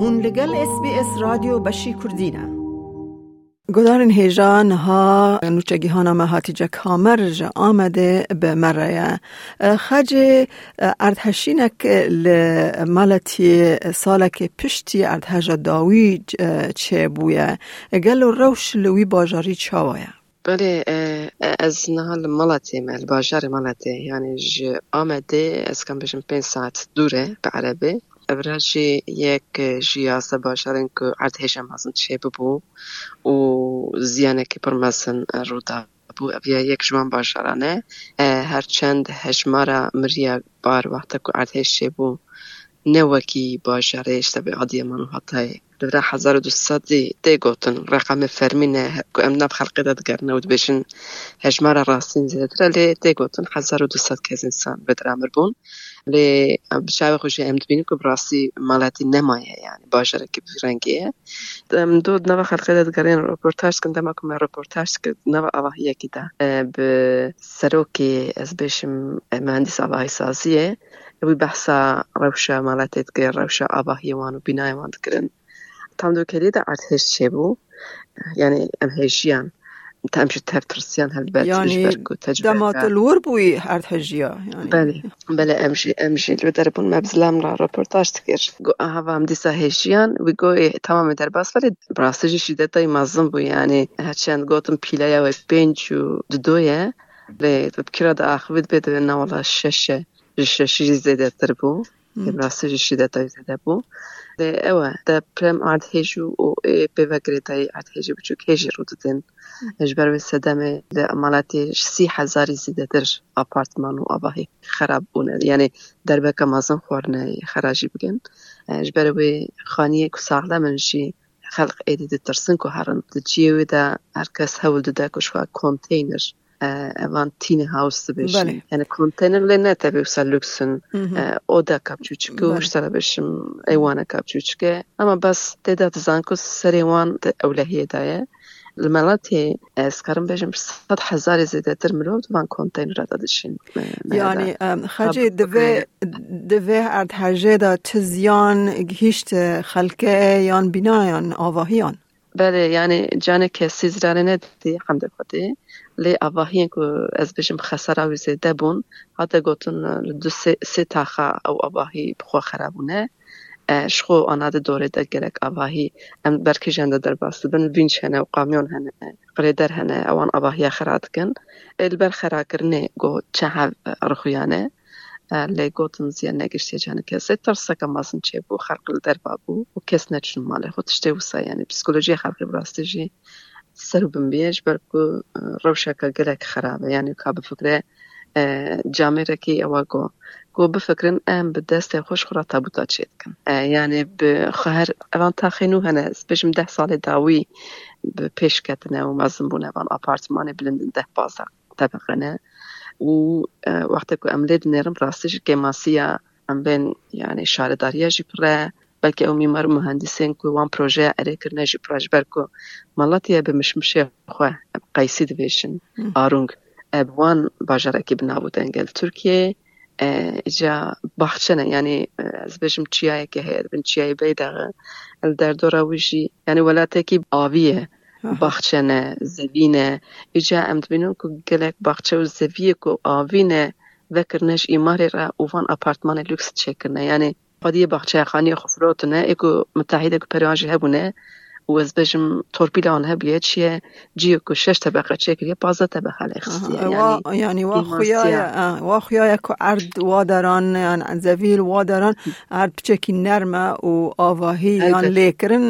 هون لگل اس بی اس رادیو بشی کردینه گدارن هیجان ها نوچگی ها نامه هاتیجا کامر جا آمده به مره خج اردهشینک لمالتی سالک پشتی اردهجا داوی چه بویه گلو روش لوی باجاری چاوایه بله از نهال مالتی مال باجار مالتی یعنی ج آمده از کم بشم پین ساعت دوره به عربی Evraşê yek ji ya sebaşerên ku erdhêşa mezin tişê bibû û ziyanekî pir mezin rûda bû ev yek yek ji van bajaran e herçend hejmara miriya bar wexta ku erdhêj çêbû بو نوکی باشاره اشتبه عادی منو حتی و دوستاد دی گوتن رقم فرمینه که ام نب خلقی داد گرنه و بشن هجمار راستین زیده لی و دوستاد که از انسان بدر امر بون لی بشاوه خوشی ام دبینیم که براسی مالاتی نمایه یعنی باشره که برنگیه ام دو نو خلقی داد گرین رپورتاج کن دما کم رپورتاج که نو آواهی یکی به سروکی از بشم مهندس آواهی سازیه وی بحثا روشا مالاتت که روشا آواهی وانو بینای وان دکرن tam دو كلي دا ارتهش چه يعني ام هيجيان تمشي تفترسيان هالبات يعني دمات الور بوي ارتهجيا يعني بله بله امشي امشي لو دربون مبزلام را رپورتاج تكير گو هوا هم دیسا هيجيان وي گو تمام در باس ولی براستجي شدتا مازم بو يعني هرچند گوتم پیلایا و پنج و دویه لی بكرا دا اخوید بده نوالا ششه ششه زیده تر بو براستجي شدتا زیده بو ئەوە دە پرێم ئارد هێژ و پێڤگرێتایی ئارد هێژی بچووک هێژی ڕووددن هێژبەر سەدەمێ لە ئەماڵاتی سی هزاری زیدەتر ئاپارتمان و ئاواهی خراپ بوون یعنی دەربەکە مازن خواردنەی خراجی بگەن ژبەرەوەی خانیە کو ساغلە منشی خلق ئێدی دەترسن و هەرن دجیێدا هەرکەس هەول دەدا کوشخوا کۆنتینر evan tiny house بشن بله. يعني كونتينر لنا تبي وصل لوكسن اودا كابتشوچكو بله. اشترى بشم ايوانا كابتشوچكه اما بس تدا تزانكو سريوان اولهيه دايه المالاتي اسكرم بجم صد هزار زيادة تر ملوت وان كونتينر دادشين يعني ام، خجي دوه دوه ارد هجه دا تزیان گهیشت خلقه یان بینایان آواهیان بله يعني جانا كسيز رانه دي حمد لي أواهين كو از بجم خسارة وزي دبون حتى قوتن دو سي, سي تاخا أو أواهي بخوا خرابونه. شخو آنا ده دوره ده گرک آواهی ام برکی جنده در باست بن وینچ هنه و قامیون هنه قریدر هنه اوان آواهی خراد کن البر خرا کرنه گو چه رخویانه لی گوتن زیان نگشتی جانه که سی ترسا که مازن چه بو در بابو و کس نچن ماله. خود تشتی وسا یعنی پسیکولوژی خلقی بمبیش برکو روشکا گلک خرابه یعنی که بفکره جامعه ئەوە گۆ گۆ بفکرن ئەم بە دەستی خۆش خڕا تابوتا چێت بکەن یعنی خەر ئەوان تاخین و هەنە بژم ده ساڵی داوی پێشکەتنە و مەزم بوون ئەوان ئاپارتمانی بلندن ده بازە طبقەنە و وقتی که ئەم لێ نێرم ڕاستیش ئەم بێن یعنی شارەداریەژی پڕە. بلکه اومیم از مهندسین که وان پروژه ارائه کردنشی پروژه برکه مالاتی هم بمشم شه خو قایسیت وشین. آرung اب وان بازاره که بنابودنگل ترکیه جا باختنه یعنی از بشم چیایی که هست به چیایی بی درد در دوراوجی یعنی ولادتی که آویه باختنه زوینه ایجا امتنون که گله باخته و زویی کو آوینه و کردنش ایم ایرا اون آپارتمان لکس چکنن یعنی xwediyê baxçeya xaniya xwe firotine ê ku mitahîdek periwan jî hebûne û ez bêjim torpîla wan hebiye çiye ciyê ku şeş tebeqe çêkiriye pazda tebeqe lê xistiye وا یعنی وا خویای وا خویای که ارد وا دران یعنی زویل وا دران ارد بچکی نرمه و آواهی یعنی البته. لیکرن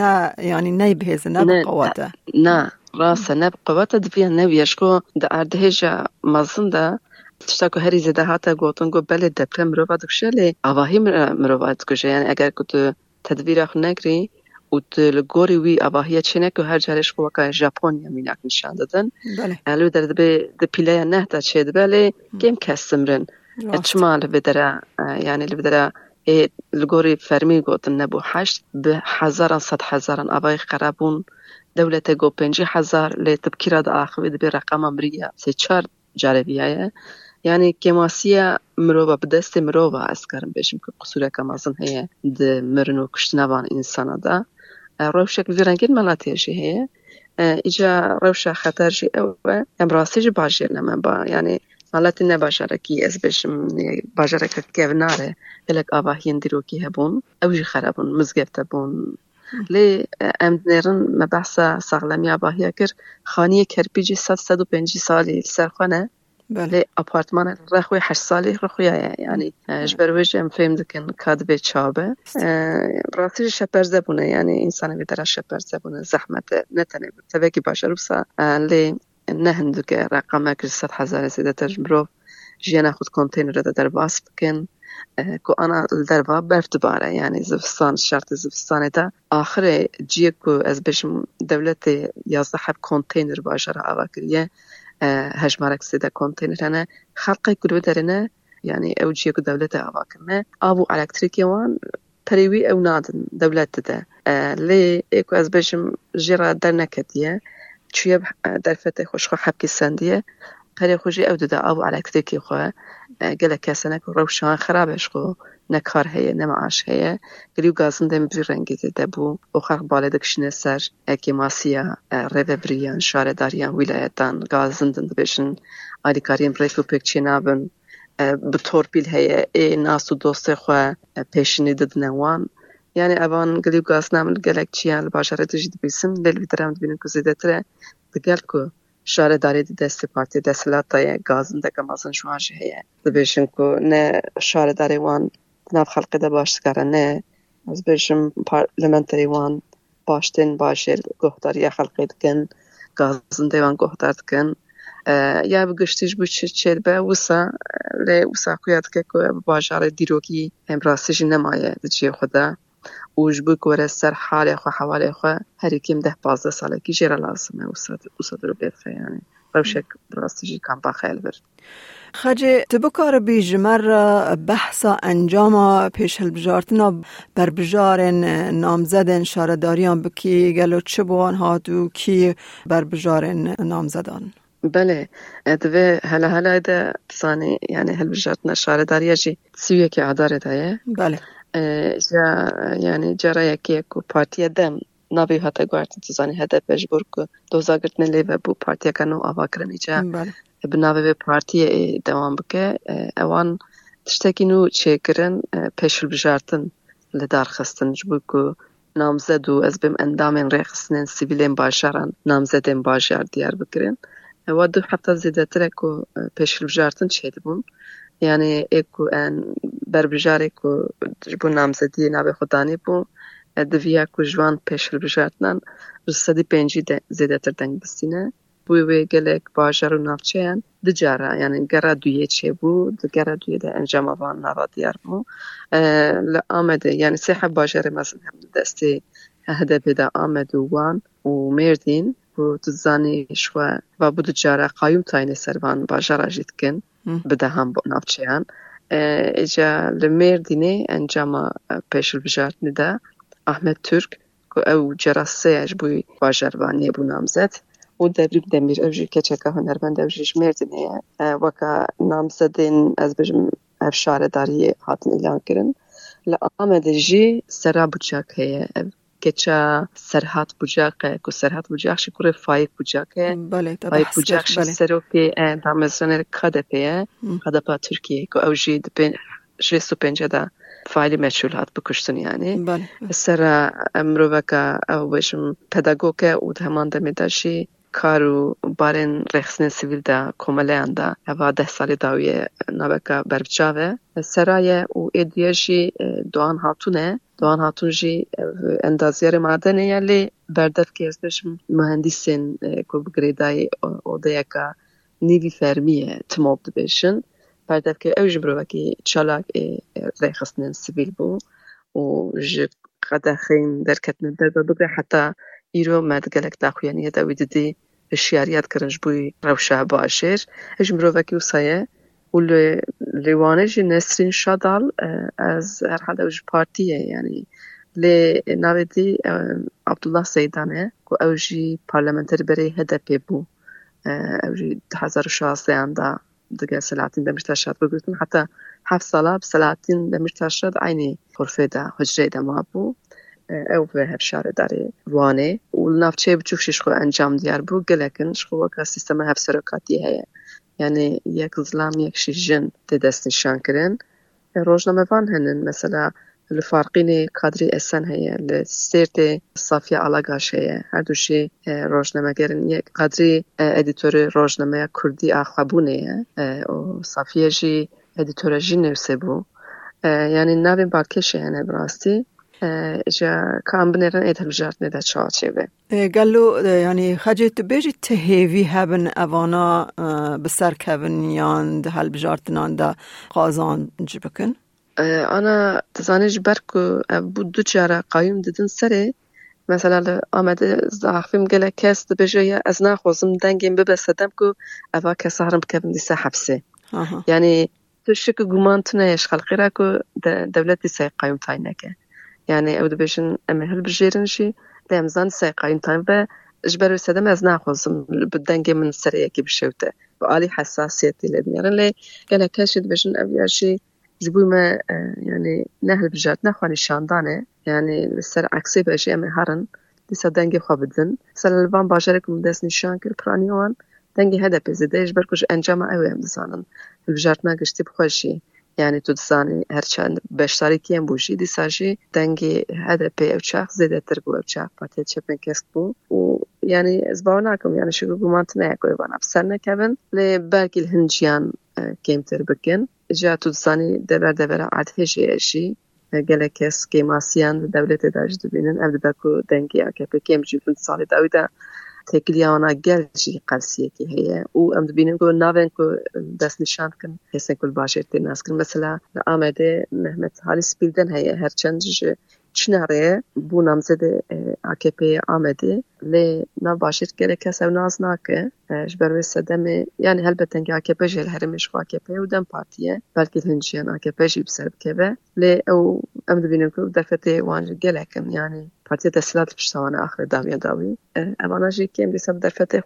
نه یعنی نه بهزه نه نه، بقواته نا راسا نب قوتا دبیا نویشکو دا اردهجا مزن دا تشتاكو هری زده هاتا گوتن گو بله دپره مروفا دکشه لی آواهی مروفا دکشه یعنی اگر که تو تدبیر اخو نگری و لگوری وی آواهی چینه که هر جارش کو وکا ژاپونیا میناک نشان دادن بله الو در دبی دپیلیا نه تا چه دبلی گیم کسمرن لبدرا يعني لبدرا إيه الجوري فرمي قوتن نبو حشت بحزارا صد حزارا أباي قرابون دولة جو بنجي حزار لتبكيرا دا آخوي دبي رقم أمريكا سي چار یعنی کماسیه مروه به دست مروه از کارم بشم که قصوره کمازن هیه ده مرن و کشتنوان انسانه ده روشه که ویرنگید ملاتیشی هیه ایجا روشه خطرشی اوه امراسی جی باشیر نمه با یعنی ملاتی نه باشاره کی از بشم نیه یعنی باشاره که که ناره بلک آبا هین دیرو کی هبون او جی خرابون مزگفت لی ام دنیرن مبحثه ساغلمی آباهیه کر خانیه کربیجی ساد ساد و پینجی سالی سرخانه بله آپارتمان رخوی هشت سالی رخوی یعنی جبرویش ام فیم دکن کاد به چابه. راستی شپر زبونه یعنی انسان به درست شپر زبونه زحمت نتنه. بود تبکی باشه روسا لی نه که رقمه که ست هزاره سیده تجمرو جیانه خود کنتینر رو در باس بکن. کو انا دروا برف باره، یعنی زفستان شرط زفستانه دا آخره جیه کو از بشم دولت یازده حب کنتینر باشه را کریه. هجمارك سيدا كونتينرانا خلقي كلو درنا يعني او جيكو دولتا اواكنا ابو الكتريكي وان تريوي او نادن دولتا دا لي ايكو از جيرا درنا كديا چوية درفتة خوشخو حبكي سندية پرخوژی او دوده او علا کده که خواه گله کسه نکو خرابش خو نه کار هیه نه معاش هیه گلی و گازن دمی بری رنگی دیده او خرق باله دکشنه سر اکی ماسیا روه بریان شاره داریان ویلایتان گازن دند بشن آلی کاریم ریفو پک چی بطور بیل هیه ای ناس و دوسته خواه یعنی اوان گلی و گازن همون گلک چیان لباشاره دجید بیسم لیل ویدرام دبینن دگل که شاره داری دی دست پارتی دستلات تایه گازن دکه مازن شوان هیه. دو بیشن نه شاره داری وان نف خلقی ده نه از بیشن پارلمنتری وان باشتین باشه گهداری یه خلقی دکن گازن دیوان گهدار دکن یا بگشتیش گشتیش بود چه چه به وسا لی وسا خویاد که که باشاره دیروگی امراسیش نمایه دی خدا. Û ji bo ku were ser halê xwe hewalê xwe herî kêm deh pazdeh salekî jê re lazim e wisa dirobêfe yani rewşek rastî jî kampa xeyl bir خجه تبکار بی جمر بحثا انجام پیش هلبجارتنا بر بجارن نامزدن شارداریان بکی گلو چه بوان هاتو کی بر بجارن نامزدان بله دوی هلا هلا ده ثاني يعني هالبجارتنا شارداريا جي سوية كي عدارة ده بله جا يعني جرا يكي كو بارتيا دم نابي هاتا گوارتن تزاني هدف بجبور كو دوزا گرتن لیوه بو پارتیا کنو آوا کرنی جا بله. بناوی به پارتیە دەوام بکە ئەوان تشتێکی و چێکردن پێشل بژارتن لە دارخستن بوو و نامزەد و ئەس بم ئەندامێن ڕێخستنێن سیڤیلێن باشاران نامزەدێن باشار دیار بکرێن ئەوە دوو هەفتە زیدەترێک و پێشل بژارتن چێ یعنی ایکو یعنی ان بر بجاری کو جبو نامزدی نابی خودانی بو دویا کو جوان پیشل بجارتنان رسدی پینجی زیده تر دنگ بستینه. بوی وی گلک باجر و نافچه دجارا یعنی گره دویه چه بو دو گره دویه ده انجام آوان نارا دیار بو. لآمده یعنی سیحه باجر مزن هم دستی هده بیده آمد و وان و میردین. Û tu zanî xwe va bû di cara qayûm tayinê ser van bajara jî dikin bi dehan navçeyan îca li Mêrdînê encama pêşilbijartinê de Ahmed Türk ku ew cera sê ji bo bajarvaniyê bû namzet û Devrik Demîr ew jî keçeka hunermend ew jî ji Mêrdînê ye weka namzedên ez bêjim ev şaredariyê hatin îlan kirin li Amedê jî sera bucak heye ev keça Serhat Bucak e ku Serhat Bucak jî kurê Faik Bucak e Faik Bucak jî serokê damezranê KDP ye KDP Tirkiye ku ew jî di şêst û pêncê de failî meçûl hat bikuştin yanî sera miroveka ew bêjim pedagog e û di heman demê de jî kar û barên rêxistinên sivîl de komeleyan de heva deh salê dawiye naveka berbiçav e seraye û êdiye jî Doğan Hatun e Doğan Hatun jî endaziyarê madenê ye lê berdevkê ez bêjim mühendîsên ku bi girêdayê odeyeka nîvî fermî ye timob dibêjin berdevkê ew jî mirovekî çalak rêxistinên sivîl bû û ji qedexên derketine derve bigre heta îro me di gelek daxuyaniye de wî هشیاریت کرنج بوی روشه باشر اش مروفکی و سایه و لیوانه جی نسرین شادال از هر حال اوش پارتیه. یعنی لی نویدی عبدالله سیدانه که اوشی پارلمنتر بری هدپی بو اوشی هزار شاسته انده دیگه سلاتین دمشت اشاد بگوتن حتی هفت ساله سلاتین دمشت اشاد اینی خرفه ده حجره ده ما بو او به هر شاره داره وانه و نافچه بچوک ششخو انجام دیار بو گلکن شخو وکا سیستم هف سرکاتی هیا یعنی یک ظلام یک شیجن ده دست نشان کرن روزنامه وان هنن مثلا الفارقين كادري اسن هي لسيرت صافية علاقاش هي هر دوشي روزنامه گرن یک قدری ادیتور روزنامه کردی اخوابونه و صافیه جی ادیتور جی نوسه بو kan binêrin ê hilbijartinê de جا کام بنیرن ایت هم جارت به چه گلو یعنی خجی تو بیجی تهیوی هبن اوانا بسر که بین یان ده هل بجارت ده قازان جبکن آنا تزانی جبر که او بود دو جارا قایم دیدن سره مثلا آمده از داخفیم گلی کس ده بیجی از نا دنگیم ببسدم که اوا کس هرم که بین دیسه حبسه یعنی تو شکو گمان تو نیش خلقی را که دولتی سه قایم تاینکه. یعنی او دو بشن امهل بجیرن شی دمزان سیقاین تایم و جبر و سدم از نخوزم بدنگی من سر یکی بشوته. و آلی حساسیتی لید میرن لی گلی کشی دو بشن او یاشی زبوی ما یعنی نهل بجارت نخوانی شاندانه. یعنی سر عکسی بشی امهارن دیسا دنگی خواب دن. سر لبان باجره کم دست نشان کر پرانی وان. دنگی هده پیزی دیش برکش انجام اوی هم دسانن. بجارتنا گشتی بخوشی. Tu dizanî her çend beşdarîkiyên bû jî dîsa jî dengê HDP ew çax zêdetir bû ew çax Partiya Çepên Kesk bû û yani ez bawer nakim yani şi guman tune ku êvan ev ser nekevin lê belkî li hin jiyan kêmtir bikin ja tu dizanî dever devera erdhê jê jî gelek kes kêmasiyan devletê de jî dibînin ev dibe ku dengê AKP kêm jî bin salê dawî de تکلیانا گرچی قرسیه که هیه. او ام دبینیم که ناوین که دست نشان کن هستن کل باشه تیر ناس کن. مثلا آمده محمد حالی سپیلدن هیه. هرچند جه Ji Çinarê bû namzedê AKP'ye Amedê lê nav başîr gelek kes ew naz nake ji ber wê sedemê yani helbet dengê AKP li herêmê ji AKP û Dem Partiye belkî hin jiyan AKP jî bi ser bikeve lê ew em ku derfetê wan gelekin yani Partiya Desthilat pişta wan axirê dawiya dawî evana jî kêm dîsa bi derfetê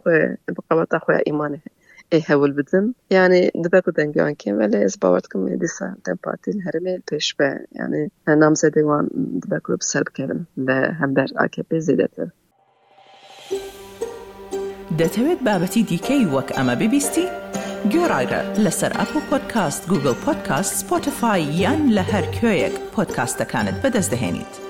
هول بدن. یعنی دبیر کدوم گیان کن ولی از باورت کنم این دیسا دنباتیل هر میل پش به یعنی نام زده وان دبیر کروب سرپ کردن و هم در آکپ زده تا دتی ود بابتی دیکی وک اما ببیستی؟ گر ایرا لسر اپو پادکاست گوگل پادکاست سپوتفای یا لهر کیوک پادکاست کانت بدست دهنید